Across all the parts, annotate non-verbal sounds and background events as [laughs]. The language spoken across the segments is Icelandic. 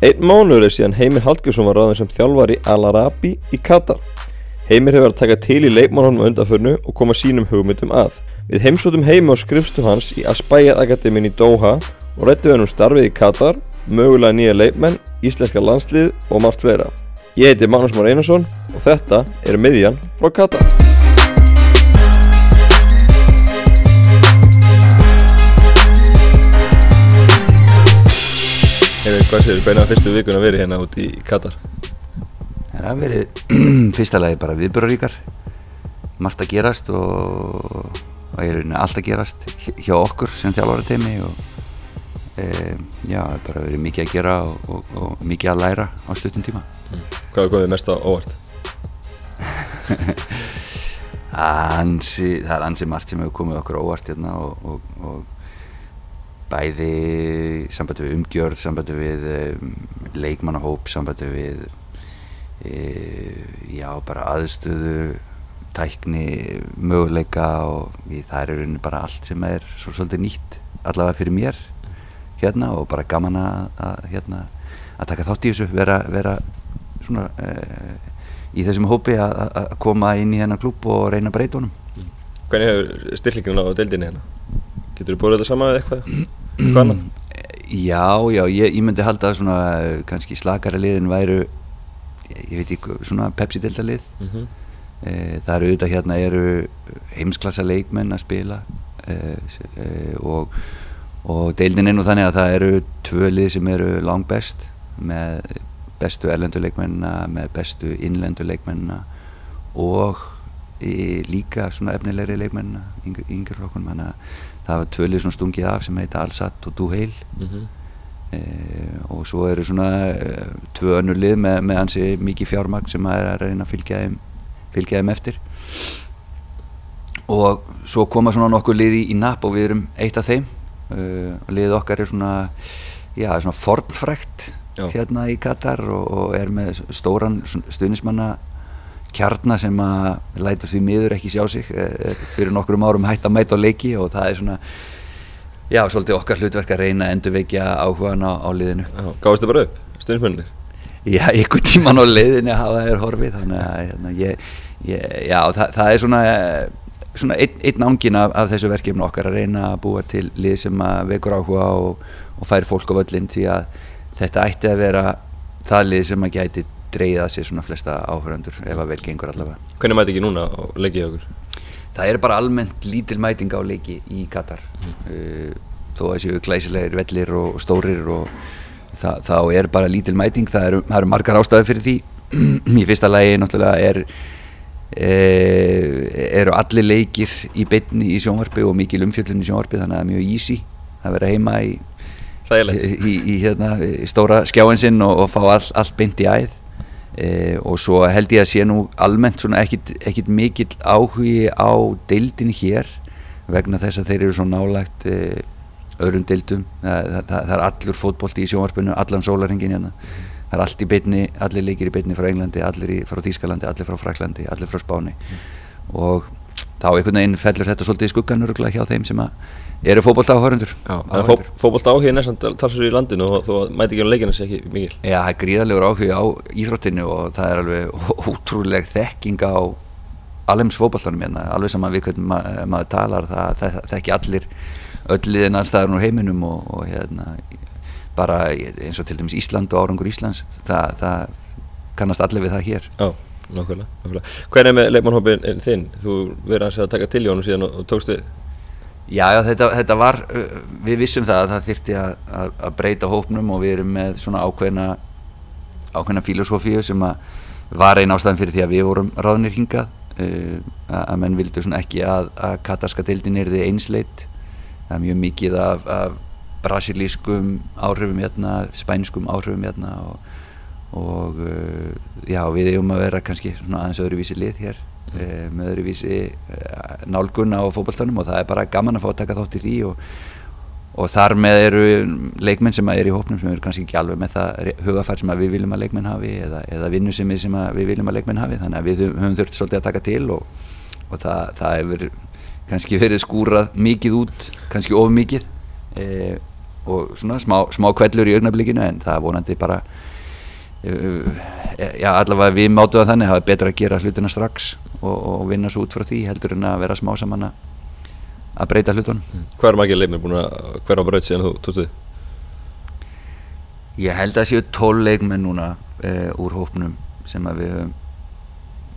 Einn mánuður er síðan Heimir Hallgrímsson var ráðin sem þjálfari Al-Arabi í Katar. Heimir hefur að taka til í leikmannhónum undanförnu og koma sínum hugmyndum að. Við heimsóttum Heimi á skrifstu hans í Aspire Akademin í Doha og rættum við um starfið í Katar, mögulega nýja leikmenn, íslenska landslið og margt fleira. Ég heiti Magnús Már Einarsson og þetta er miðjan frá Katar. Hvað séu að fyrstu vikuna verið hérna út í Katar? Það hafa verið [clears throat] fyrsta lagi bara viðbjörnaríkar, margt að gerast og það er rauninni allt að gerast hjá okkur sem þjálfara teimi og e, já, það er bara verið mikið að gera og, og, og mikið að læra á stuttum tíma. Mm. Hvað er góðið mest á óvart? [laughs] ansi, það er ansi margt sem hefur komið okkur óvart hérna og, og bæði sambandi við umgjörð, sambandi við um, leikmannahóp, sambandi við e, já bara aðstöðu, tækni, möguleika og við, það er rauninni bara allt sem er svo svolítið nýtt allavega fyrir mér hérna og bara gaman að, hérna að taka þátt í þessu, vera, vera svona e, í þessum hópi að koma inn í hennar klúb og reyna breytunum. Hvernig hefur styrklingin á deildinni hérna? Getur þú búið þetta saman eða eitthvað? Hvað annan? Já, já, ég, ég myndi halda að svona kannski slakara liðin væru ég, ég veit ekki, svona Pepsi-delta lið mm -hmm. e, það eru auðvitað hérna eru heimsklassa leikmenn að spila e, e, og og deildin er nú þannig að það eru tvö lið sem eru lang best með bestu erlenduleikmennina með bestu innlenduleikmennina og líka svona efnilegri leikmennina yngir flokkunum, þannig að það var tvölið svona stungið af sem heita Alsat og Duheil mm -hmm. e, og svo eru svona e, tvö önnur lið með, með hansi mikið fjármagn sem að er að reyna að fylgja þeim, fylgja þeim eftir. Og svo koma svona nokkuð liði í napp og við erum eitt af þeim. E, og liðið okkar er svona já, svona fornfrækt hérna í Katar og, og er með stóran stuðnismanna kjarnar sem að læta því miður ekki sjá sig fyrir nokkrum árum hægt að mæta á leiki og það er svona já, svolítið okkar hlutverk að reyna að endurveikja áhugan á, á liðinu Gáðist þið bara upp, stundismennir? Já, einhvern tíman á liðinu hafa þér horfið þannig að hérna, ég, ég, já, það, það er svona, svona einn, einn ángin af, af þessu verkefni okkar að reyna að búa til lið sem að vekur áhuga og, og fær fólk á völlin því að þetta ætti að vera það lið sem að gæti dreyða sér svona flesta áhöröndur ef að vel gengur allavega. Hvernig mæti ekki núna á leikið okkur? Það er bara almennt lítil mæting á leiki í Katar mm. þó að þessu glæsilegir vellir og stórir og það, þá er bara lítil mæting það eru, það eru margar ástæði fyrir því [clears throat] í fyrsta lægi náttúrulega er e, eru allir leikir í bytni í sjónvarpi og mikil umfjöldun í sjónvarpi þannig að það er mjög easy að vera heima í, í, í hérna, stóra skjáinsinn og, og fá all, allt beint í æð Eh, og svo held ég að sé nú almennt svona ekkit, mikill áhugi á deildin hér vegna þess að þeir eru svo nálagt eh, öðrum deildum. Það, það, það er allur fótbólti í sjónvarpinu allan sólarhengin hérna. Það er allt í beitni, allir leikir í beitni frá Englandi allir í, frá Tískalandi, allir frá Fraklandi allir frá Spáni. Mm. og þá einhvern veginn fellur þetta svolítið í skuggan hjá þeim sem eru fókbólt áhörundur fó, Fókbólt áhugin er samt talsur í landinu og þú mæti ekki á leikina sér ekki mikil Já, það er gríðarlegur áhug á íþróttinu og það er alveg ótrúleg þekking á alveg fókbóltanum hérna, alveg saman við hvernig ma maður talar það, þekki allir öll liðin aðstæður úr heiminum og, og hérna, bara eins og til dæmis Ísland og árangur Íslands það, það kannast allir við það hér Já nákvæmlega, nákvæmlega. Hvernig er með leikmannhópin þinn? Þú verður að taka til í honum síðan og, og tókst þið? Já, já þetta, þetta var, uh, við vissum það að það þyrti að, að, að breyta hópnum og við erum með svona ákveðna, ákveðna filosófíu sem var einn ástæðan fyrir því að við vorum ráðnir hingað, uh, að menn vildu svona ekki að, að katarska deildin er því einsleitt. Það er mjög mikið af, af brasilískum áhrifum hérna, spænskum áhrifum hérna og og uh, já, við eigum að vera kannski svona aðeins öðruvísi lið hér mm. með öðruvísi uh, nálgunna á fókbaltanum og það er bara gaman að fá að taka þátt í því og, og þar með eru leikmenn sem er í hópnum sem eru kannski ekki alveg með það hugafær sem við viljum að leikmenn hafi eða, eða vinnusemi sem við viljum að leikmenn hafi þannig að við höfum þurft svolítið að taka til og, og það, það hefur kannski verið skúrað mikið út kannski of mikið eh, og svona smá, smá kvellur í augnablikinu en það vonandi bara já allavega við mátu það þannig það er betra að gera hlutina strax og, og vinna svo út frá því heldur en að vera smá saman að breyta hlutunum. Hvað er margir leikmenn búin að hverfa braut síðan þú tókst þið? Ég held að séu tól leikmenn núna uh, úr hópnum sem við höfum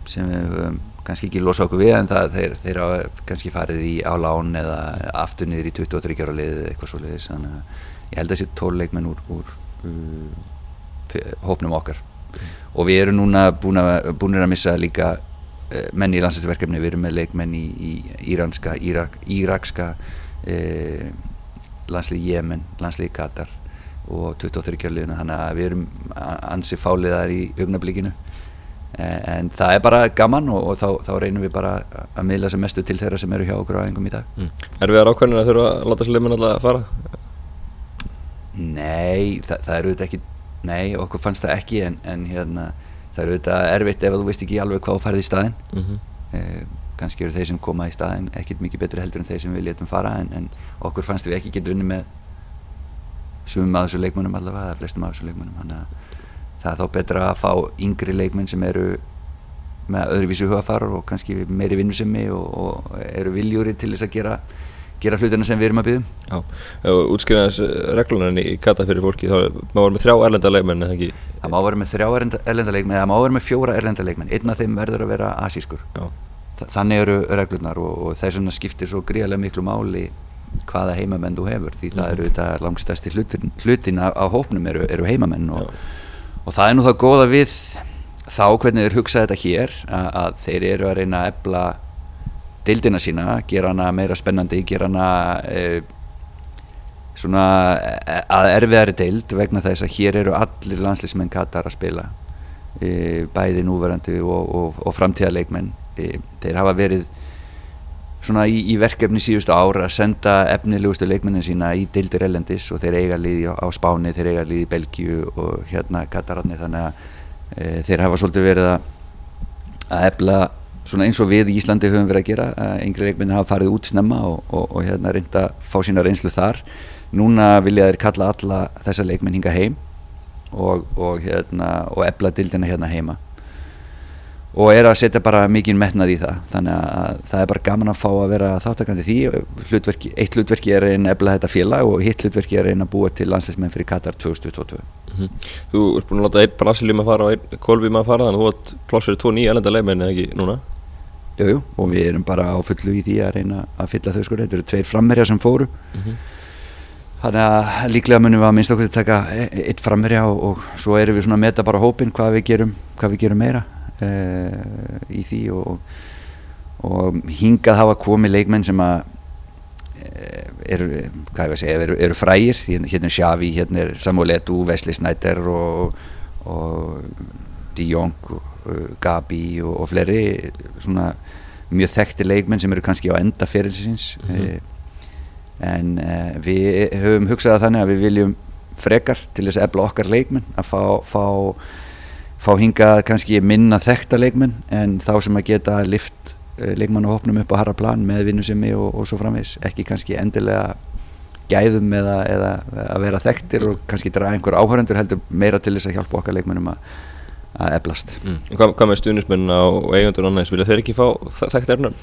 sem við höfum kannski ekki losa okkur við en það þeir, þeir hafa kannski farið í á lán eða aftur niður í 23 ára liðið eða eitthvað svo liðis þannig að ég held að séu tól leikmenn úr, úr uh, hópnum okkar. Og við erum núna búin að, búin að missa líka menn í landsinsverkefni, við erum með leikmenn í, í íranska, írak, írakska uh, landslið Jemen, landslið Katar og 23 kjörliðuna þannig að við erum ansi fáliðar í augnablikinu en það er bara gaman og, og þá, þá reynum við bara að miðla sem mestu til þeirra sem eru hjá okkur á engum í dag mm. Er við að rákvæmlega að þurfa að láta sér leifin alltaf að fara? Nei, það, það eru auðvitað ekki nei, okkur fannst það ekki en, en hérna, það eru auðvitað erfitt ef þú veist ekki alveg hvað þú færði í staðin mm -hmm. eh, kannski eru þeir sem koma í staðin ekkert mikið betri heldur en þeir sem við letum fara en, en okkur fannst við ekki geta unni með sumum að þessu leikmönum allavega, eða flestum að þessu leikmönum þannig að það er þá betra að fá yngri leikmenn sem eru með öðruvísu hugafar og kannski meiri vinnusemi og, og eru viljúri til þess að gera gera hlutina sem við erum að byggja Já, og útskriðans reglunan í kata fyrir fólki, þá má vera með þrjá erlenda leikmenn eða ekki? Það má vera með þrjá erlenda leikmenn, það má vera með fjóra erlenda leikmenn. Einn af þeim verður að vera asískur. Þannig eru reglunar og, og þess vegna skiptir svo gríðarlega miklu máli hvaða heimamenn þú hefur því það eru þetta langstæsti hlutin, hlutin á, á hópnum eru, eru heimamenn og, og það er nú það góða við þá hvernig þeir hugsa þetta hér að, að þeir eru að reyna að ebla deildina sína, gera hana meira spennandi, gera hana e, svona e, að erfiðari deild vegna þess að hér eru allir landslismenn Katar að spila e, bæði núverandi og, og, og framtíðarleikmenn. E, þeir hafa verið svona í, í verkefni síðustu ára að senda efnilegustu leikmennin sína í deildir elendis og þeir eiga liði á Spáni, þeir eiga liði í Belgíu og hérna Katararni þannig að e, þeir hafa svolítið verið að að efla svona eins og við í Íslandi höfum verið að gera yngri leikmennin hafa farið út snemma og, og, og hérna reynda að fá sína reynslu þar núna vilja þeir kalla alla þessa leikmenn hinga heim og, og hérna og efla dildina hérna heima og er að setja bara mikið metnað í það þannig að það er bara gaman að fá að vera þáttakandi því hlutverki, eitt hlutverki er að efla þetta félag og hitt hlutverki er að búa til landsleismenn fyrir Katar 2022 mm -hmm. Þú ert búin að láta einn Brasiljum að fara og einn Kolbím að fara þannig að þú átt pláss fyrir tvo nýja elenda leikmenn eða ekki núna? Jújú, jú, og við erum bara á fullu í því að reyna að fylla þau sko, þetta eru tveir frammerja sem fóru. Mm -hmm. þannig að líklega munum við að minnst okkur til að taka e- eitt frammerja og, og svo erum við svona að meta bara hópin hvað við gerum, hvað við gerum meira uh, í því og, og hingað hafa komið leikmenn sem að eru, hvað ég segja, eru, eru frægir. Hérna, hérna er Xavi, hérna er Samuel Eto'o Wesley Sneijder og, og De Jong Gabi og, og fleiri svona mjög þekkti leikmenn sem eru kannski á enda fyrirsins mm -hmm. en uh, við höfum hugsað þannig að við viljum frekar til þess að efla okkar leikmenn að fá, fá, fá hingað kannski minna þekkta leikmenn en þá sem að geta lift leikmannahopnum upp á harra plan með vinnusemi og, og svo framvegs ekki kannski endilega gæðum eða, eða að vera þekktir og kannski draga einhver áhöröndur heldur meira til þess að hjálpa okkar leikmennum að að eflast mm. Hvað, hvað með stuðnismenn og eigundur annars, vilja þeir ekki fá þekkt erfnum?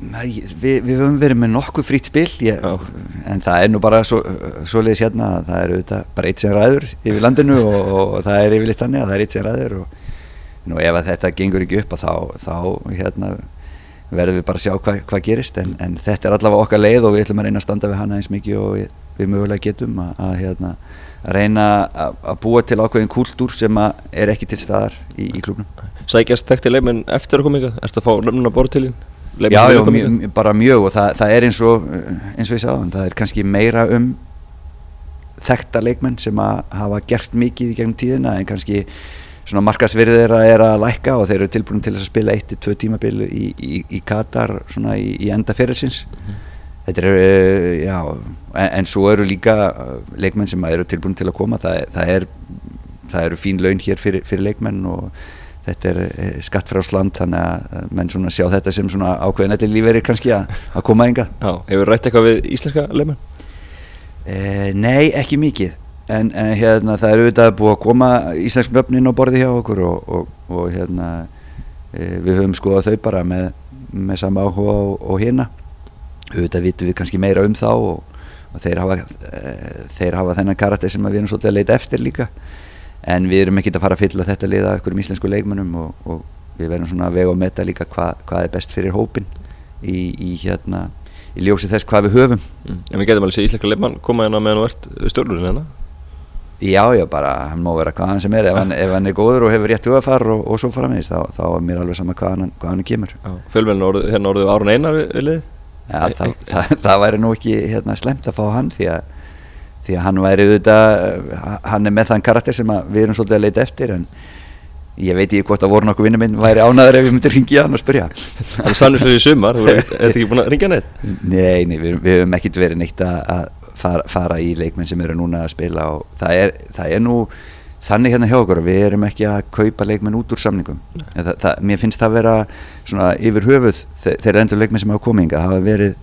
Vi, við höfum verið með nokkuð frýtt spil ég, en það er nú bara svo, svo leiðis hérna það er auðvitað bara eitt sem ræður yfir landinu og, og það er yfirleitt þannig að það er eitt sem ræður og nú ef þetta gengur ekki upp þá, þá hérna, verðum við bara að sjá hvað hva gerist en, en þetta er allavega okkar leið og við ætlum að reyna að standa við hana eins mikið og við, við mögulega getum að, að hérna að reyna að búa til ákveðin kúltúr sem er ekki til staðar í, í klubnum Sækjast þekkti leifmenn eftir að koma ykkar? Er þetta að fá til þín? Já, já mjö, bara mjög og það, það er eins og eins og ég sagði, það er kannski meira um þekkta leikmenn sem að hafa gert mikið í gegnum tíðina en kannski svona markasverðið þeirra er að lækka og þeir eru tilbúin til að spila 1-2 tímabil í, í, í Katar svona í, í enda fyrirsins mm -hmm er, eh, já, en, svo eru líka eh, leikmenn sem eru tilbúin til að koma, það, það, er, það eru fín laun hér fyrir, fyrir leikmenn og þetta er eh, skatt frá sland þannig að menn svona sjá þetta sem svona ákveðin allir lífeyrir kannski að, að koma enga Já, hefur rætt eitthvað við íslenska leikmenn? Eh, nei, ekki mikið. En, en hérna það er auðvitað búið að koma íslensk nöfnin á borði hjá okkur og, og, og hérna e, við höfum skoðað þau bara með, með sama áhuga og, og hérna auðvitað vitum við kannski meira um þá og, og þeir hafa e, þeir hafa þennan karakter sem við erum svolítið að leita eftir líka. En við erum ekki að fara að fylla þetta liða okkur um íslensku leikmönnum og, og við verðum svona að vega og metta líka hva, hvað er best fyrir hópin í, í hérna í ljósi þess hvað við höfum. Mm. En við getum alveg séð íslenska leikmann koma hérna meðan þú ert stjórnurinn hérna. Já, já, bara hann má vera hvað hann sem er. Ef hann, [laughs] ef hann er góður og hefur rétt hugafar og, og svo fara með þess, þá, þá er mér alveg sama hvað hann, hvað hann kemur. Fjölmenn orð, hérna orðið árun einar við, við lið ja, það, það, það væri nú ekki hérna, slemt að fá hann því að, því að hann væri auðvitað hann er með þann karakter sem við erum svolítið að leita eftir en ég veit ekki hvort að voru nokkuð vinnum minn væri ánaður ef ég myndi ringja hann og spyrja Það er sannur fyrir sumar, þú ert ekki búin að ringja neitt? Nei, nei, við, við hefum ekkert verið neitt að fara, fara í leikmenn sem eru núna að spila og það er, það er nú þannig hérna hjá okkur við erum ekki að kaupa leikmenn út úr samningum. Það, það, mér finnst það að vera svona yfir höfuð þegar endur leikmenn sem hafa kominga hafa verið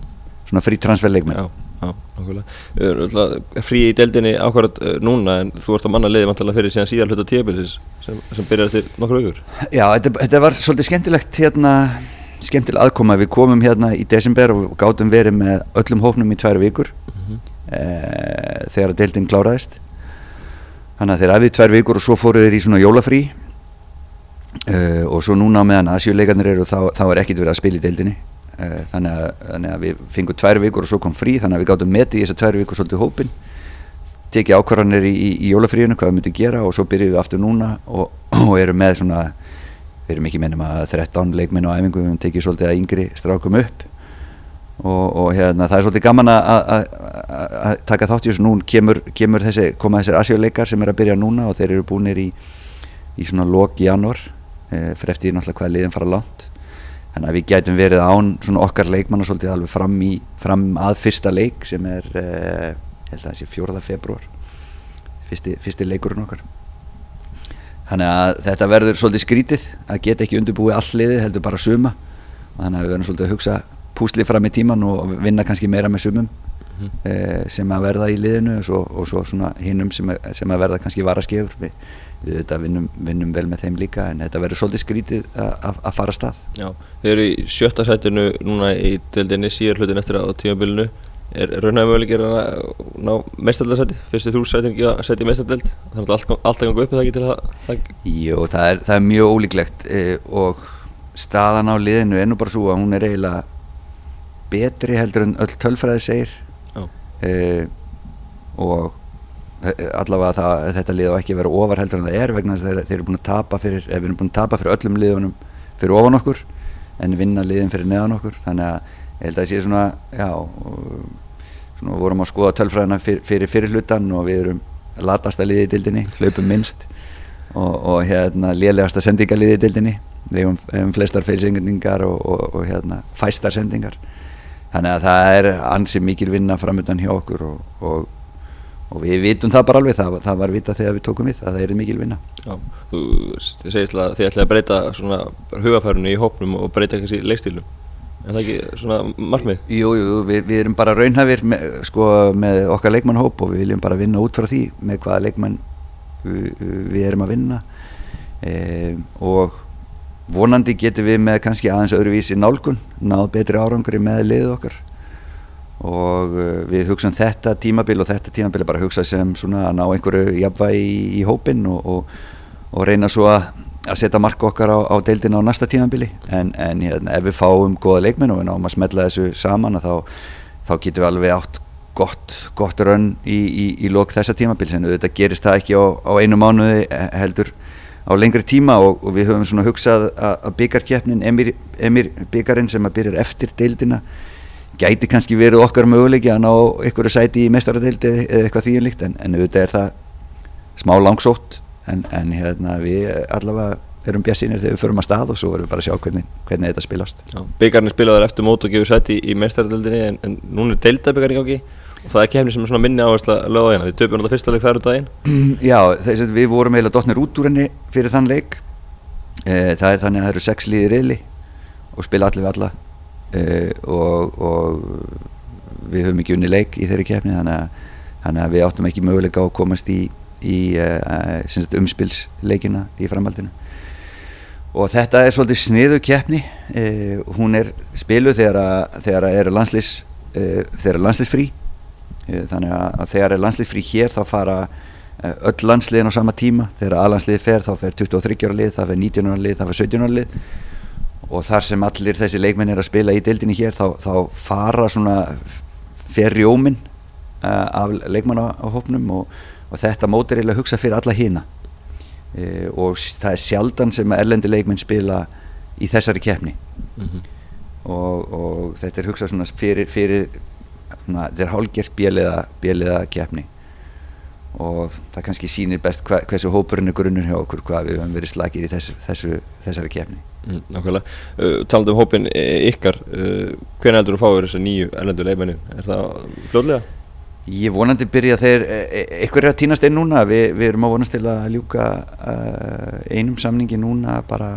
svona frí transferleikmenn Já, já, okkurlega Frí í deldinni ákvarðat uh, núna en þú ert á manna leiði vantala fyrir síðan síðan hluta tíabilis sem, sem byrjar til nokkur aukur Já, þetta, þetta var svolítið skemmtilegt hérna skemmtileg aðkoma. Við komum hérna í desember og gátum verið með öllum hófnum í tvær vikur mm -hmm. e, þegar deildin kláraðist þannig að þeir aðvið tvær vikur og svo fóruð þeir í svona jólafrí. E, og svo núna meðan aðsjöleikarnir eru þá, þá er ekkit verið að spila í deildinni. E, þannig, að, þannig að við fengum tvær vikur og svo kom frí þannig að við gátum metið í þessar tvær vikur svolítið hópin tekið ákvarðanir í, í, í jólafríinu hvað við myndum gera og svo byrjuðum við aftur núna og, [clears throat] og erum með svona við erum ekki mennum að 13 leikminn á æfingu við höfum tekið svolítið að yngri strákum upp og, og hérna það er svolítið gaman að taka þátt í þessu. Nú kemur, kemur þessi, koma þessir asjöleikar sem er að byrja núna og þeir eru búinir í, í svona lok í janúar e, fyrir eftir náttúrulega hvaða liðin fara langt. Þannig að við gætum verið án svona okkar leikmanna svolítið alveg fram, í, fram að fyrsta leik sem er e, held að sé 4. februar fyrsti, fyrsti leikurinn okkar. Þannig að þetta verður svolítið skrítið að geta ekki undirbúið alliði heldur bara suma. Og þannig að við verðum svolítið að hugsa púslið fram í tíman og vinna kannski meira með sumum mm -hmm. e, sem að verða í liðinu og svo, og svo hinnum sem, sem að verða kannski varaskefur við, við þetta vinnum, vinnum vel með þeim líka en þetta verður svolítið skrítið að fara stað. Já, þeir eru í sjötta sætinu núna í deildinni síðar hlutin eftir á tímabilinu. Er raunhægum möguleikir að ná meistardagsæti fyrstu þú sæti í meistardeld þannig að allt, allt að ganga upp eða ekki til það, það Jú, það er, það er mjög ólíklegt eh, og staðan á liðinu er nú bara svo að hún er eiginlega betri heldur en öll tölfræði segir. Eh, og allavega það, þetta lið á ekki að vera ofar heldur en það er vegna þess að þeir eru búin að tapa fyrir, ef við erum búin að tapa fyrir öllum liðunum fyrir ofan okkur en vinna liðin fyrir neðan okkur. Þannig að ég held að það sé svona, já, svona vorum að skoða tölfræðina fyr, fyrir fyrirlutan og við erum latasta liðið í dildinni, hlaupum minnst og, og hérna lélegasta sendingaliðið í dildinni, við hefum flestar feilsendingar og, og, og hérna fæstar sendingar, þannig að það er ansið mikil vinna framöndan hjá okkur og og við vitum það bara alveg, það, það var vita þegar við tókum við að það er mikil vinna. Já, þú segist að þið ætlaði að breyta svona hugafærunni í hópnum og breyta kannski leikstílum Er það ekki svona markmið? Jú, jú, við, við erum bara raunhafir með, sko, með okkar leikmannhóp og við viljum bara vinna út frá því með hvaða leikmann við, við erum að vinna. E, og vonandi getum við með kannski aðeins öðruvísi nálgun, náð betri árangri með liðið okkar. Og e, við hugsaum þetta tímabil og þetta tímabil er bara að hugsa sem svona að ná einhverju jafnvægi í, í hópin og, og, og reyna svo að að setja marka okkar á, á deildina á næsta tímanbili en, en hérna, ef við fáum goða leikmenn og við náum að smetla þessu saman þá, þá getum við alveg átt gott, gott raun í, í, í lok þessa tímanbili en þetta gerist það ekki á, á einu mánuði heldur á lengri tíma og, og við höfum svona hugsað að, byggarkjefnin, Emir, Emir byggarinn sem að byrja eftir deildina gæti kannski verið okkar möguleiki að ná einhverju sæti í mestaradeildi eða eitthvað þýjumlíkt en, en auðvitað er það smá langsótt en, en hérna, við allavega erum bjassinir þegar við förum að stað og svo verðum við bara að sjá hvernig, hvernig þetta spilast. Byggarnir spilaður eftir mót og gefur sætt í, mestaröldinni en, en núna er deildabyggar í gangi og það er kemni sem er svona minni áherslu að löða hérna, við töfum náttúrulega fyrsta leik þar út á einn [clears throat] Já, þess að við vorum eiginlega dotnir út úr henni fyrir þann leik. E, það er þannig að það eru sex líðir reyli og spila allir við alla. E, og, og við höfum ekki unni leik í þeirri kemni þannig að þannig að við áttum ekki möguleika á að komast í, í sagt, umspilsleikina í framhaldinu. Og þetta er svolítið sniðu keppni. Uh, hún er spiluð þegar, þegar er landslis uh, þegar er landslisfrí þannig að þegar er landslisfrí hér þá fara öll landsliðin á sama tíma. Þegar aðlandsliði fer þá fer 23 ára lið, það fer 19 ára lið, það fer 17 ára lið. Og þar sem allir þessi leikmenn er að spila í deildinni hér þá, þá fara svona ferrjómin uh, af leikmannahopnum og, og þetta mót er eiginlega að hugsa fyrir alla hína e, og það er sjaldan sem erlendi leikmenn spila í þessari keppni. Mm -hmm. og, og þetta er hugsað svona fyrir, fyrir svona, þetta er hálgjert bjeliða keppni og það kannski sýnir best hva, hversu hópurinn er grunnur hjá okkur hvað við höfum verið slagir í þessu, þessu, þessari keppni mm, Nákvæmlega, uh, taland um hópin ykkar uh, hvernig heldur þú að fá þér þessar nýju erlendu leikmenni, er það fljóðlega? Ég vonandi byrja þeir, ykkur e, er að týnast einn núna, Vi, við erum á vonast til að ljúka uh, einum samningi núna bara,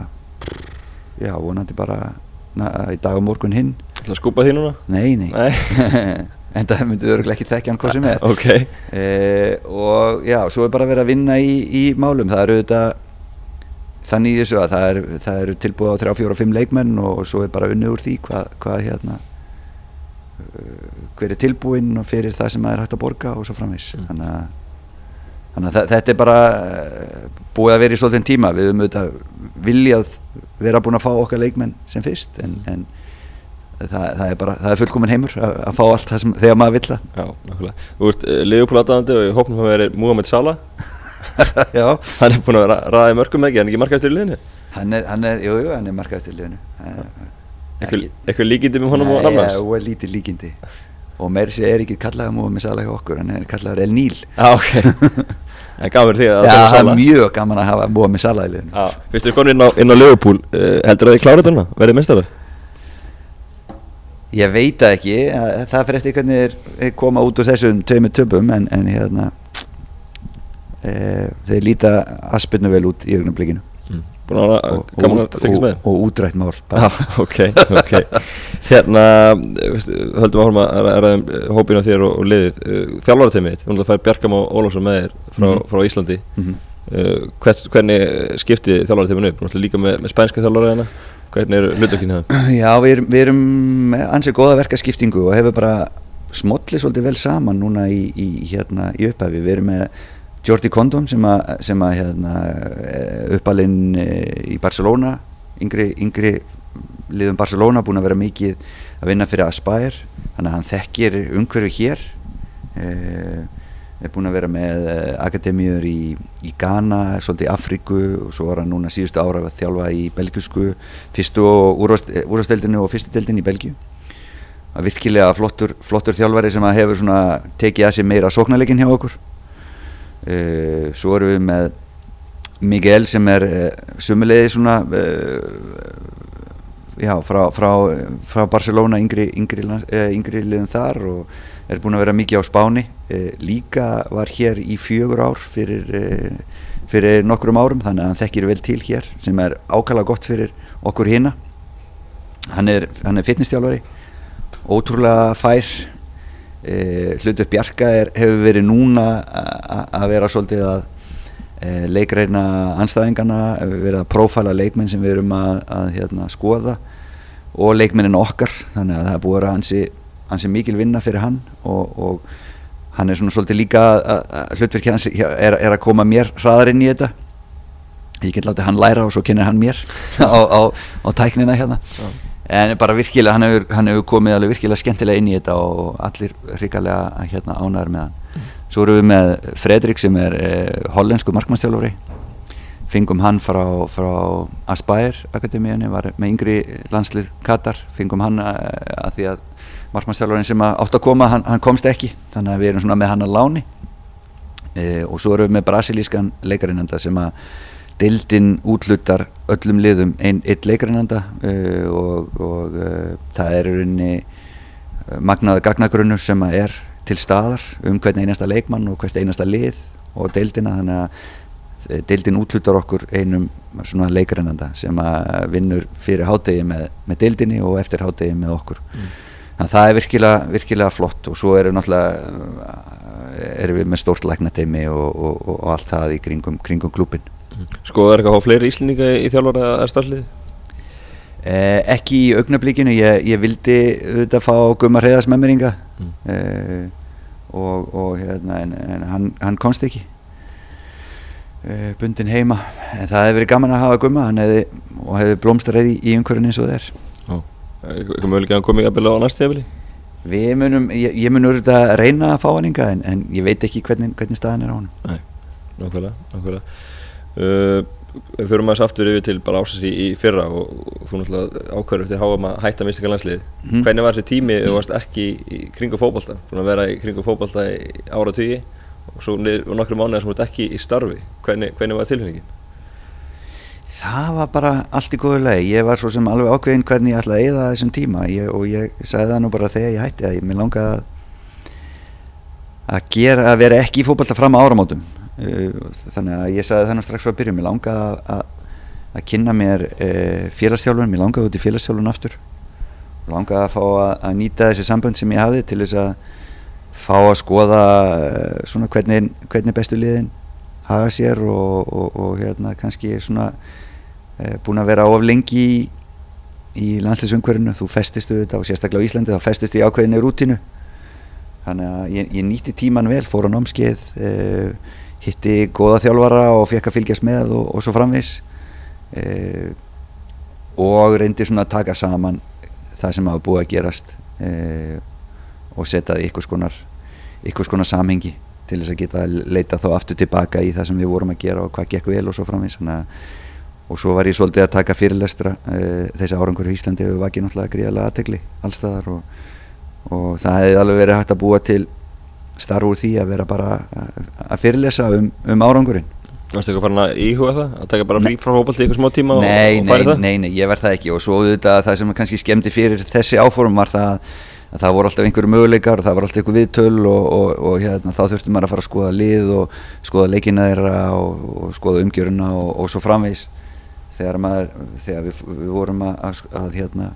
já vonandi bara na, í dag og morgun hinn. Það að skupa því núna? Nei, nei, nei. [laughs] en það myndur öruglega ekki þekkja hann hvað sem er. [laughs] Ok. Uh, og já, svo er bara verið að vinna í, í málum, það eru þetta, þannig þessu að það eru er tilbúið á 3, 4 og 5 leikmenn og svo er bara vinnið úr því hvað, hvað hérna hver er tilbúinn og fyrir það sem það er hægt að borga og svo framvegs mm. þannig að, þannig að þetta er bara eh, búið að vera í svolítinn tíma við höfum auðvitað viljað vera búin að fá okkar leikmenn sem fyrst en, mm. en það, það er bara það er fullkominn heimur að, að fá allt það sem þegar maður vilja Já, nákvæmlega. Þú ert uh, eh, liðupólataðandi og ég hópum að vera Muhammed Salah. [laughs] Já. Hann er búin að ræða mörgum ekki, hann er ekki markaðstur í liðinu? Hann er, hann er, jú, jú, hann er markaðstur í liðinu. Eitthvað líkindi með honum og nafnast? Já, lítið líkindi. Og mér sé er ekki kallaða með Salah hjá okkur hann er kallaður El Níl ah, okay. [laughs] það er gaman því að Já, það er mjög gaman að hafa með Salah í liðinu. Fyrstu konur inn á, á Liverpool heldur það þið klárið þarna, verðið mestarar? Ég veit það ekki það fyrir eftir hvernig koma út úr þessum tömu töpum en, en hérna e, þeir líta aspirnu vel út í augnablikinu. Mm. Að og, að fengast með og útrætt mál ah, ok, ok. Hérna, höldum áhrum að ræðum eh, hópina þér og, og liðið. Eh, þjálfarateimið, við höfum að færa Bjarkam og Ólafsson með þér frá, mm frá Íslandi. Mm -hmm. hvern, hvernig skipti þjálfarateiminu upp, líka með, með spænska þjálfaraðina hvernig eru hlutakynni það? [clears throat] Já, við erum, við erum ansið goða verkaskiptingu og hefur bara smollið svolítið vel saman núna í, í, hérna, í upphæfi, við erum með Jordi Kondom sem að, hérna, eh, uppalinn eh, í Barcelona yngri, yngri liðum Barcelona búin að vera mikið að vinna fyrir Aspire. Þannig að hann þekkir umhverfi hér. Eh, er búin að vera með akademíur í, í Ghana, svolítið Afriku og svo var hann núna síðustu ára að þjálfa í belgjusku fyrstu og úrvasteldinu og fyrstu deldinu í Belgju að virkilega flottur, flottur þjálfari sem að hefur tekið að sig meira sóknarleikin hjá okkur. Uh, svo erum við með Miguel sem er uh, sumulegði svona uh, já, frá, frá, frá Barcelona yngri, yngri, yngri liðum þar og er búin að vera mikið á spáni. Líka var hér í fjögur ár fyrir, fyrir nokkrum árum þannig að hann þekkir vel til hér sem er ákala gott fyrir okkur hérna hann er, er fitnesstjálfari ótrúlega fær. E, hlutur Bjarka er, hefur verið núna að vera svolítið að leikreina anstæðingana, verið að prófæla leikmenn sem við erum að, að hérna, skoða og leikmennin okkar þannig að það er búið að hansi, hansi mikil vinna fyrir hann og, og hann er svona svolítið líka hlutverkið hans er, er að koma mér hraðar inn í þetta. Ég get látið hann læra og svo kynir hann mér [laughs] á, á, á tæknina hérna. Já. En bara virkilega, hann hefur, hann hefur komið alveg virkilega skemmtilega inn í þetta og allir hrikalega hérna ánæður með hann. Mm. svo eru við með Fredrik sem er eh, hollensku markmannstjálfari fengum hann frá, frá Aspire Akademíunni, var með yngri landslið Katar, fengum hann að, eh, að því að markmannstjálfarin sem átt að koma, hann, hann komst ekki. Þannig að við erum svona með hann að láni. Eh, og svo eru við með brasilískan leikarinnanda sem að Dildin útlutar öllum liðum einn leikarinnanda uh, og, og uh, það er unni uh, magnaða gagnagrunnur sem er til staðar um hvern einasta leikmann og hvert einasta lið og deildina. Þannig að uh, deildin útlutar okkur einum svona leikarinnanda sem að vinnur fyrir hádegi með, með deildinni og eftir hádegi með okkur. Mm. Þannig að það er virkilega, virkilega flott og svo erum erum við með stórt læknateimi og, og, og, og allt það í kringum, kringum klubin Sko er að fá fleiri íslendinga í þjálfara eða starflið? Eh, ekki í augnablikinu, ég, ég vildi auðvitað fá Gummar Heiðars með mér inga mm. eh, og, og hérna, en, en hann, hann komst ekki eh, bundin heima. En það hefði verið gaman að hafa Gumma. Hefði, og hefði blómstareið í, í umhverfinn eins og það er Eitthvað mögulega að koma í aðbila á næst hefili? Við munum, ég, ég mun auðvitað reyna að fá hann inga en, en ég veit ekki hvernig, hvernig staðan er á hann Nei, nákvæmlega, nákvæmlega uh, við fyrir maður aftur yfir til bara ásins í, í fyrra og, og þú náttúrulega ákvæður eftir háa maður hætta mistinga landslið mm. hvernig var þessi tími þú varst ekki í kringu fókbalta svona að vera í kringu fókbalta í ára tíi og svo og nokkru mánuðar sem þú ert ekki í starfi hvernig, hvernig var tilfinningin? Það var bara allt í góðu lei ég var svo sem alveg ákveðin hvernig ég ætlaði að eða þessum tíma. Ég, og ég sagði það nú bara þegar ég hætti að ég mér langaði að að gera að vera ekki í fókbalta fram á áramótum. Eh, þannig að ég sagði þannig strax frá byrjun mér langaði að, að kynna mér e, félagsþjálfun, mér langaði út í félagsþjálfun aftur. Langaði að fá að, að nýta þessi sambönd sem ég hafði til þess að fá að skoða e, svona hvernig, hvernig bestu liðin hafa sér og, og, og hérna kannski svona búin að vera of lengi í, í landslýsumhverfinu, þú festistu þetta og sérstaklega á Íslandi þá festistu í ákveðinni rútinu þannig að ég, ég nýtti tíman vel, fór á námskeið hitti góða þjálfara og fekk að fylgjast með og, og svo framvis e, og reyndi svona að taka saman það sem hafa búið að gerast e, og setja það í ykkur skonar, ykkur skonar samhengi til þess að geta að leita þá aftur tilbaka í það sem við vorum að gera og hvað gekk vel og svo framvis og svo var ég svolítið að taka fyrirlestra e, þessi árangur í Íslandi hefur vakið náttúrulega gríðarlega aðtegli allstaðar og, og það hefði alveg verið hægt að búa til starf úr því að vera bara að fyrirlesa um, um árangurinn Þú veist ekki að fara að íhuga það? Að taka bara frí frá hópaldi eitthvað smá tíma nei, og, og færi það? Nei, nei, ég verð það ekki og svo auðvitað það sem kannski skemmti fyrir þessi áform var það að það voru alltaf einhverju möguleikar og það var alltaf einhver viðtöl og, og, og hérna, þá þurfti maður að fara að skoða lið og skoða leikina þeirra og skoða umgjöruna og svo framvegs þegar, maður, þegar við, við vorum að, að, að hérna,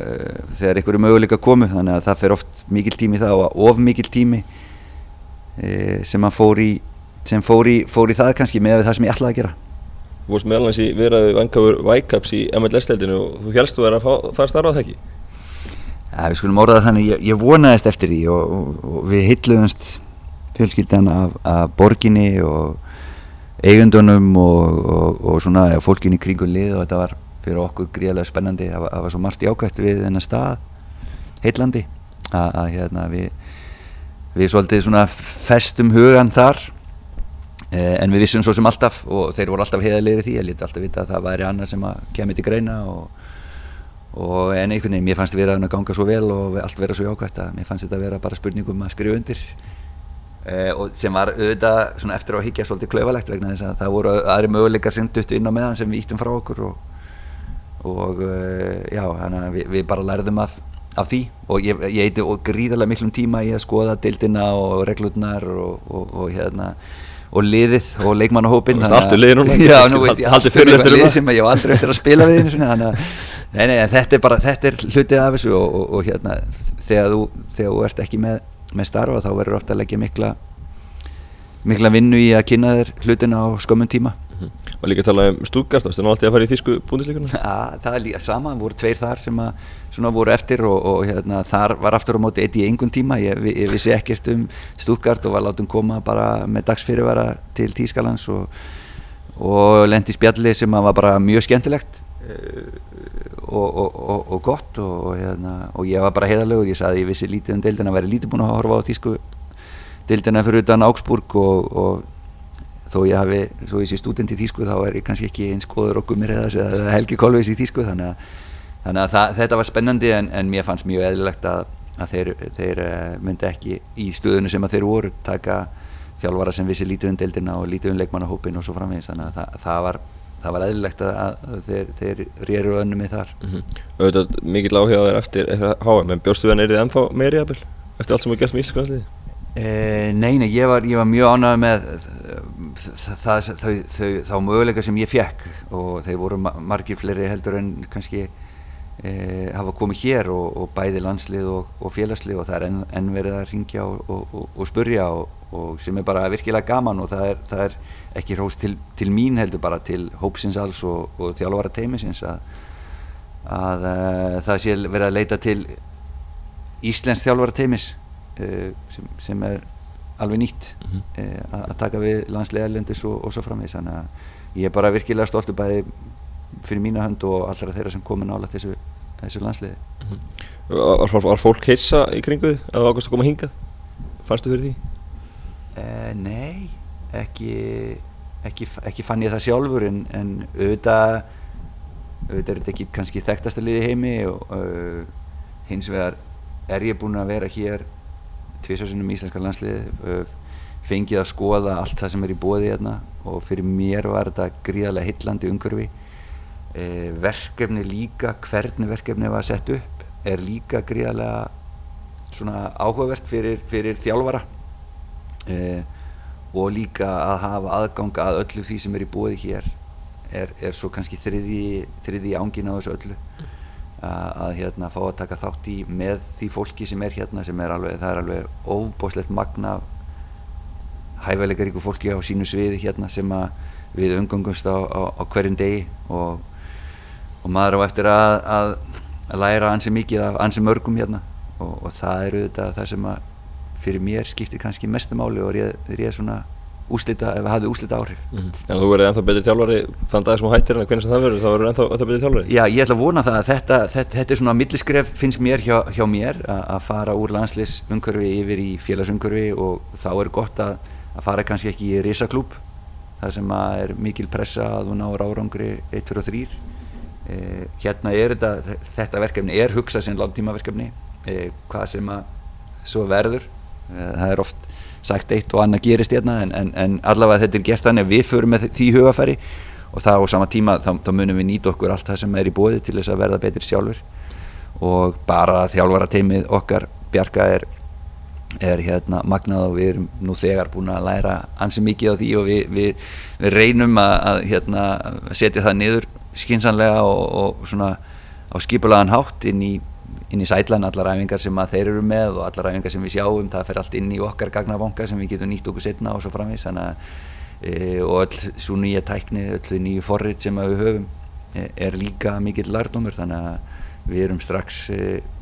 uh, þegar einhverju möguleika komu þannig að það fer oft mikil tími það og of mikil tími uh, sem, fór í, sem fór, í, fór í það kannski með það sem ég ætlaði að gera Þú vorst meðal hans í viðraðu vangafur Vækaps í MLS-leildinu og þú helst þú verið að fá, það það ekki? Já, við skulum orðað þannig, ég, ég vonaðist eftir því og, og, og við hitluðumst fjölskyldan af, af borginni og eigundunum og, og svona fólkinni kringu lið og þetta var fyrir okkur gríðarlega spennandi. Það var, var svo margt jákvæmt við þennan stað heitlandi að, að hérna, við, við svolítið svona festum hugan þar eh, en við vissum svo sem alltaf og þeir voru alltaf heiðalegri því ég liti alltaf vita að það væri annar sem kemur til greina og, og en einhvern veginn, mér fannst þetta vera að ganga svo vel og allt vera svo jákvæmt að mér fannst þetta vera bara spurningum að skrifa undir og sem var auðvitað svona eftir að higgja svolítið klauvalegt vegna þess að það voru aðri möguleikar sem duttu inn á meðan sem við íttum frá okkur og og uh, já, hana, við, við bara lærðum af, af því. Og ég, ég eiti gríðarlega miklum tíma í að skoða dildina og reglurnar og, og, og hérna og liðið og leikmannahópin Það er alltaf liðið núna [laughs] Já, nú veit ég alltaf fyrir eitthvað lið sem ég á [laughs] aldrei eftir að spila við þannig að nei, nei, þetta er bara þetta er hlutið af þessu og, og hérna þegar þú, þegar þú ert ekki með, með starfa þá verður ofta að leggja mikla mikla vinnu í að kynna þér hlutina á skömmun tíma Mm -hmm. Og líka að tala um Stuttgart, það náttúrulega alltaf að fara í þýsku búndisleikunum? Það er líka sama, það voru tveir þar sem að, svona voru eftir og, og hérna, þar var aftur á móti eitt í engun tíma, ég, ég vissi ekkert um Stuttgart og var látum koma bara með dagsfyrirvara til Tískalands og, og lendi spjalli sem var bara mjög skemmtilegt eh, og, og gott hérna, og ég var bara heiðarlegur, ég saði ég vissi lítið um deildina, væri lítið búin að horfa á Tísku deildina fyrir utan Augsburg og þó ég hafi, svo ég sé stúdent í Þýsku þá er ég kannski ekki eins góður okkur mér eða Helgi Kolveis í Þýsku. Þannig að, þannig að það, þetta var spennandi en, en mér fannst mjög eðlilegt að, að þeir, þeir eh, myndi ekki í stöðunu sem að þeir voru taka þjálfara sem vissi lítið um deildina og lítið um leikmannahópin og svo framvegis. Þannig að það, það var það var eðlilegt að þeir, þeir rýru önnum í þar mm -hmm. Auðvitað mikill áhugaður eftir HM en bjórstu við að neyriði ennþá meiri aðbil eftir allt sem við gæstum í Íslandsliði? Eh, nei, nei, ég var, ég var mjög ánægð með það, þau, þau, þá möguleika sem ég fekk og þeir voru margir fleiri heldur en kannski e, hafa komið hér og, og bæði landslið og, og félagslið og það er enn, enn verið að ringja og, og spurja og sem er bara virkilega gaman og það er, það er ekki hrós til, til mín heldur bara til hópsins alls og þjálfvara teimisins að, að uh, það sé verið að leita til Íslensk þjálfvara teimis uh, sem, sem er alveg nýtt mm -hmm. uh, að taka við landslega erlendis og svo framvegis þannig að ég er bara virkilega stoltur bæði fyrir mína hönd og allra þeirra sem komi nála þessu, þessu landsliði mm -hmm. var, var fólk heitsa í kringu því að það ákvæmst að koma hingað? Fannstu fyrir því? Uh, nei, ekki, ekki, ekki fann ég það sjálfur en, en auðvitað auðvitað er þetta ekki kannski þekktasta liði heimi og uh, hins vegar er ég búinn að vera hér tviðsjóðsynum í Íslandska landsliði uh, fengið að skoða allt það sem er í bóði hérna og fyrir mér var þetta gríðarlega hillandi umhverfi. E, verkefni líka, hvernig verkefni var sett upp er líka gríðarlega svona áhugavert fyrir, fyrir þjálfara e, og líka að hafa aðgang að öllu því sem er í bóði hér er, er svo kannski þriði, þriði ángin á þessu öllu. Að, að hérna fá að taka þátt í með því fólki sem er hérna sem er alveg, það er alveg óbóslegt magna hæfileikaríku fólki á sínu sviði hérna sem við umgangumst á, á, á hverjum degi. Og og maður á eftir að, að, að læra ansi mikið af ansi mörgum hérna. Og, og það eru þetta það sem að fyrir mér skiptir kannski mestumáli og er ég svona úslita, ef það hafði úslita áhrif. Mm -hmm. En þú verið ennþá betið þjálfari þann dag sem þú hættir en hvernig sem það verður þá verður ennþá, ennþá betið þjálfari? Já, ég ætla að vona það að þetta, þetta, þetta er svona milliskref finnst mér hjá, hjá mér að fara úr landslýsumkörfi yfir í félagsumkörfi og þá er gott að, að fara kannski ekki í risaklúp það sem er mikil pressa að þú náður árangri 1, 2 og 3 Eh, hérna er þetta, þetta verkefni er hugsað sem langtímaverkefni eh, hvað sem að svo verður það er oft sagt eitt og annað gerist hérna en, en, en allavega þetta er gert þannig að við förum með því hugafæri og það á sama tíma þá, þá munum við nýta okkur allt það sem er í bóði til þess að verða betur sjálfur og bara þjálfara teimið okkar Bjarka er, er hérna magnað og við erum nú þegar búin að læra ansi mikið á því og við, við, við reynum að, að hérna, setja það niður skinsanlega og, og svona á skipulagan hátt inn í, inn í sætlan allar æfingar sem að þeir eru með og allar æfingar sem við sjáum, það fer allt inn í okkar gagnabanka sem við getum nýtt okkur setna og svo framvís þannig að e, og öll svo nýja tækni, öll nýju forrið sem við höfum e, er líka mikill lardumur þannig að við erum strax e,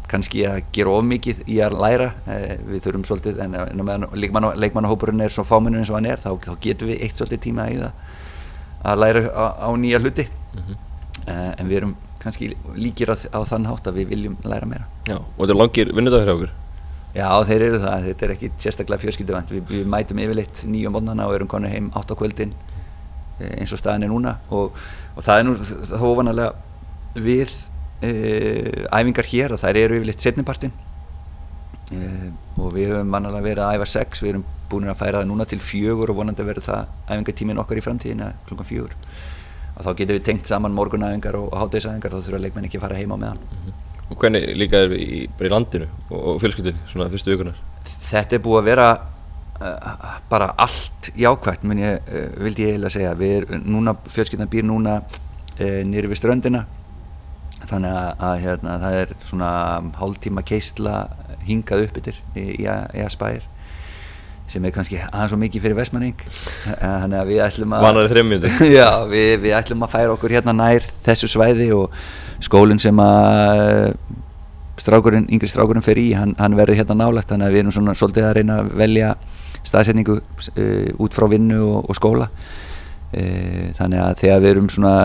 kannski að gera of mikið í að læra e, við þurfum svolítið en, en meðan leikmannahópurinn er svo fáminnur eins og hann er þá, þá getum við eitt svolítið tíma í það að læra á, á nýja hluti. Mm -hmm. Uh, en við erum kannski líkir á, á þann hátt að við viljum læra meira. Já, og þetta er langir vinnudagur hjá okkur? Já, þeir eru það, þetta er ekki sérstaklega fjölskylduvand, við, við mætum yfirleitt nýjum mótnana og erum konur heim átt á kvöldin eh, eins og staðin er núna. Og, og það er nú hófanarlega við e, æfingar hér og þær eru yfirleitt setnipartin e, og við höfum mannalega verið að æfa sex, við erum búin að færa það núna til fjögur og vonandi verður það æfingartímin okkar í framtíðina klukkan fjögur og þá getum við tengt saman morgunæfingar og hátægisæfingar þá þurfa leikmenn ekki að fara heima með hann mm -hmm. Og hvernig líka er í, í landinu og fjölskyldinu svona fyrstu vikunar? Þetta er búið að vera uh, bara allt jákvægt menn ég uh, vildi ég eiginlega segja við er, núna, fjölskyldan býr núna uh, nýri við ströndina þannig að, að hérna, það er svona hálf tíma keistla hingað upp yfir í, í, í að spæðir sem er kannski aðeins svo mikið fyrir vestmanning þannig að við ætlum að [laughs] já, við, við ætlum að færa okkur hérna nær þessu svæði og skólinn sem að strákurinn, yngri strákurinn fer í hann, hann verður hérna nálagt þannig að við erum svona svolítið að reyna að velja staðsetningu uh, út frá vinnu og, og skóla. Uh, þannig að þegar við erum svona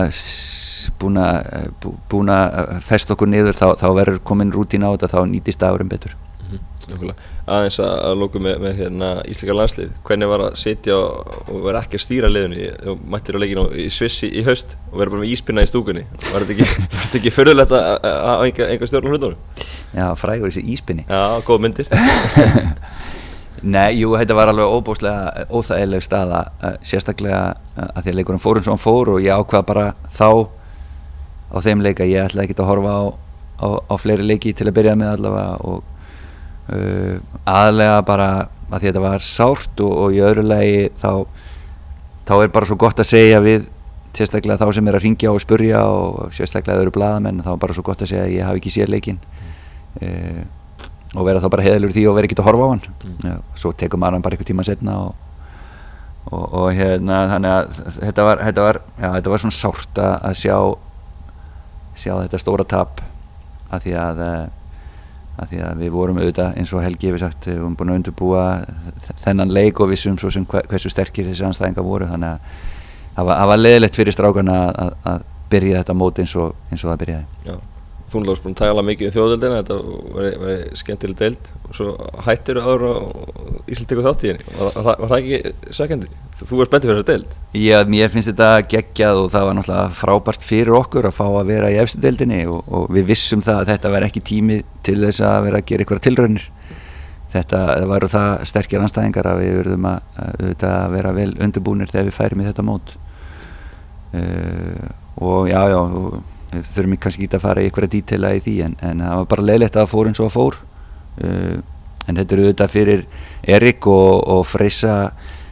búin að búin að festa okkur niður þá, þá verður komin rútín á þetta þá nýtist dagurinn betur aðeins að lóku með, með hérna, íslika landslið. Hvernig var að sitja og, vera ekki að stýra liðunni þú mættir á leikinu í Svissi í haust og vera bara með íspinna í stúkunni. Var þetta ekki, [laughs] ekki fyrirlegt að hafa einhver stjórn á hlutunum? Já, frægur þessi íspinni. Já, góð myndir. [laughs] Nei, jú, þetta var alveg óbúslega óþægileg stað að sérstaklega að því að leikurinn fór eins og hann fór og ég ákvað bara þá á þeim leika, ég ætlaði ekki að horfa á, á, á fleiri leiki til að byrja með allavega og uh, aðlega bara að þetta var sárt og, og í öðru lagi þá, þá er bara svo gott að segja við sérstaklega þá sem er að ringja og spurja og sérstaklega eru bladamenn þá er bara svo gott að segja að ég hafi ekki séð leikin mm. og vera þá bara heðalur því og vera ekki að horfa á hann mm. ja, svo tekum maður hann bara eitthvað tíma setna og, og, og hérna þannig að þetta var, þetta var, já, þetta var svona sárt að sjá sjá þetta stóra tap að því að að því að við vorum auðvitað eins og Helgi hefur sagt, við vorum búin að undurbúa þennan leik og vissum svo sem hversu sterkir þessi anstæðingar voru. Þannig að það var, var leðilegt fyrir strákarna að, að byrja þetta móti eins og, eins og það byrjaði. Já, þú náttúrulega búin að tala mikið um þjóðdeldina þetta var skemmtileg deild. Og svo hættir áður og Ísland tekur þátt í henni. Var, var, var það ekki sækandi? Þú var spenntið fyrir þetta deild. Já, mér finnst þetta geggjað og það var náttúrulega frábært fyrir okkur að fá að vera í efstu deildinni og, og við vissum það að þetta verði ekki tími til þess að vera að gera ykkur tilraunir. Þetta varu það sterkir anstæðingar að við verðum að, að, að vera vel undirbúinir þegar við færim í þetta mót. Uh, og já, já og við þurfum kannski ekki að fara í einhverja dítela í því en, en það var bara leiðilegt að það fór eins og það fór. Uh, en þetta eru auðvitað fyrir Erik og, og Freysa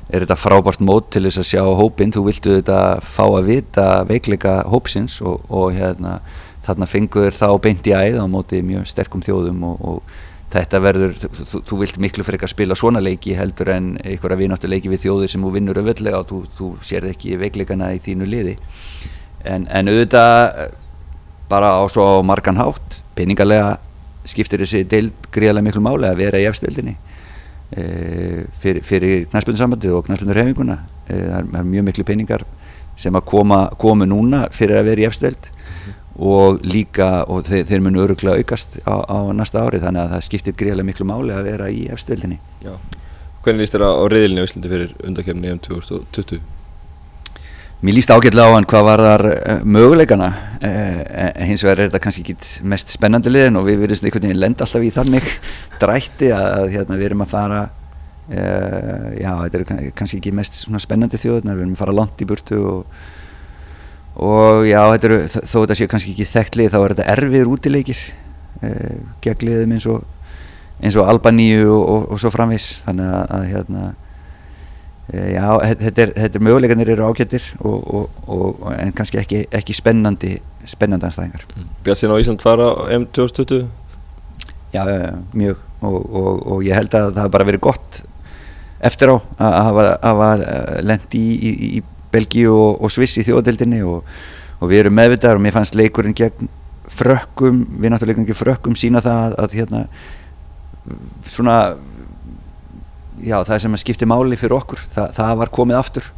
er þetta frábært mót til þess að sjá hópin, þú viltu auðvitað fá að vita veikleika hópsins og, og hérna, þarna fengur þá beint í æð á móti mjög sterkum þjóðum og, og þetta verður, þú, þú vilt miklu fyrir ekki að spila svona leiki heldur en einhverja vináttu leiki við þjóðir sem þú vinnur öðvöldlega og þú, þú sér ekki veikleikana í þínu liði. En, en auðvitað bara á svo margan hátt. Peningarlega skiptir þessi deild gríðarlega miklu máli að vera í efstöldinni e, fyrir, fyrir knæspunnsambandið og knæspunnurhefinguna e, er, það er mjög miklu peningar sem að koma, komu núna fyrir að vera í efstöld mm og líka og þeir, þeir munu öruglega aukast á, á næsta ári. Þannig að það skiptir gríðarlega miklu máli að vera í efstöldinni Hvernig líst þér á riðilinu í Íslandi fyrir undakefni um 2020? Mér líst ágætlega á hann hvað var þar uh, möguleikana uh, hins vegar er þetta kannski ekki mest spennandi liðin og við verðum einhvern veginn lenda alltaf í þannig [laughs] drætti að, hérna, við erum að fara uh, já, þetta er kannski ekki mest spennandi þjóðunar, við erum að fara langt í burtu og, og já, þetta eru, þó þetta séu kannski ekki þekkt lið þá er þetta erfiður útileikir gegn liðum eins og og Albaníu og, og, svo framvis þannig að, hérna Eh, já, þetta er, þetta er möguleikanir eru og, og, og, en kannski ekki, ekki spennandi spennandi anstæðingar mm. Björnsinn á Ísland fara á M2020? Já, mjög og ég held að það hafa bara verið gott eftir á að hafa lendi í, í, í Belgíu og Sviss í þjóðadeildinni og við erum meðvitaðar og mér fannst leikurinn gegn frökkum, við náttúrulega ekki frökkum sína það að, að hérna svona já, það sem skipti máli fyrir okkur það, það var komið aftur.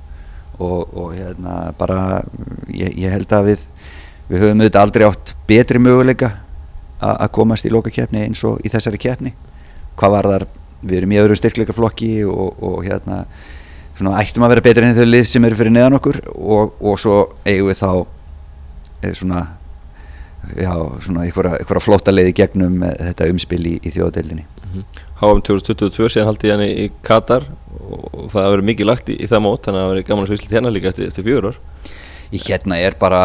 Og, og hérna bara ég, ég held að við við höfum auðvitað aldrei átt betri möguleika að komast í lokakefni eins og í þessari kefni hvað var þar, við erum í öðru styrkleikaflokki og, og hérna svona ættum að vera betri enn þau lið sem eru fyrir neðan okkur. Og, og svo eigum við þá eh, svona já, svona einhverja flóta leiði gegnum þetta umspil í, í þjóðadeildinni. Mm -hmm. HM 2022 síðan haldið hann í Katar og það hefur verið mikið lagt í, í það mót þannig að það hefur verið gaman að svísla hérna líka eftir, eftir fjögur ár. Hérna er bara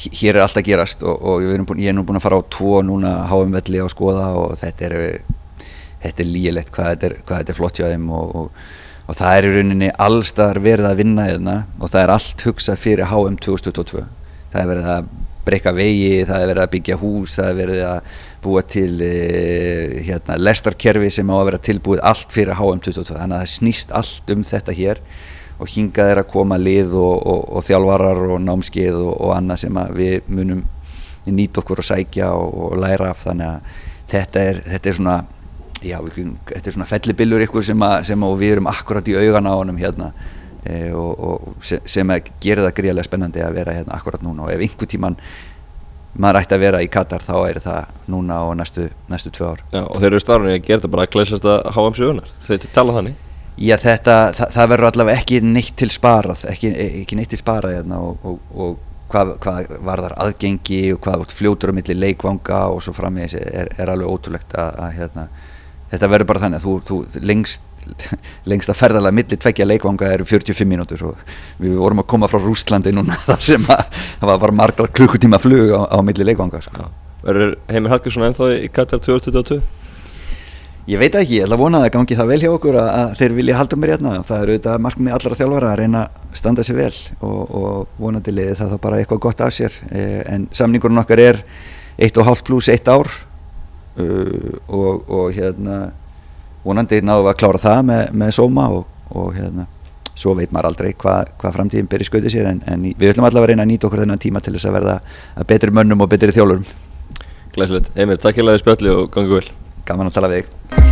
hér er alltaf gerast og, og búin, ég er nú búin að fara á tvo núna HM velli á skoða og þetta er þetta er lígilegt hvað þetta er, hvað þetta er flott hjá þeim og, og, og það er í rauninni allstar verið að vinna hérna og það er allt hugsað fyrir HM 2022 það er verið að breyka vegi, það er verið að byggja hús það er verið að búa til uh, hérna, lestarkerfi sem á að vera tilbúið allt fyrir HM22 þannig að það snýst allt um þetta hér og hingað er að koma lið og, og, og þjálfarar og námskeið og, og annað sem við munum nýta okkur að sækja og læra af. Þannig að þetta er, þetta er svona já, við, þetta er svona fellibillur ykkur sem, að, sem að við erum akkurat í augan á honum hérna e, og sem að gera það gríðarlega spennandi að vera hérna akkurat núna. Og ef einhver tíman maður ætti að vera í Katar þá er það núna og næstu, næstu tvö ár. Já, og þeir eru starfinni að gera þetta bara að glæsast að HM sögunar, þeir tala þannig. Já þetta, það, það verður allavega ekki neitt til sparað, ekki, ekki neitt til sparað hérna, og, og, og hvað, hvað var þar aðgengi og hvað fljótur á milli leikvanga og svo framvegis er, er alveg ótrúlegt að, að hérna, þetta verður bara þannig að þú, þú lengst lengsta ferðalega millir tveggja leikvanga eru 45 mínútur og við vorum að koma frá Rústlandi núna [laughs] þar sem að það var margar klukkutíma flug á, á millir leikvanga sko. Verður Heimir Hallgrímsson ennþá í Katar 2022? Ég veit ekki, ég ætla að vona að gangi það vel hjá okkur að, að þeir vilja halda mér hérna það eru auðvitað markmið allra þjálfara að reyna að standa sér vel og, og vonandi liði það þá bara eitthvað gott af sér eh, en samningurinn okkar er 1,5 pluss 1 ár uh, og, og hérna vonandi náðum við að klára það með, með sóma og, og hérna svo veit maður aldrei hvað hva framtíðin byrja skauti sér en, en við ætlum allavega að reyna að nýta okkur þennan tíma til þess að verða að betri mönnum og betri þjálfurum Glæsilegt, Heimir, takk hérlega í spjalli og gangi vel. Gaman að tala við þig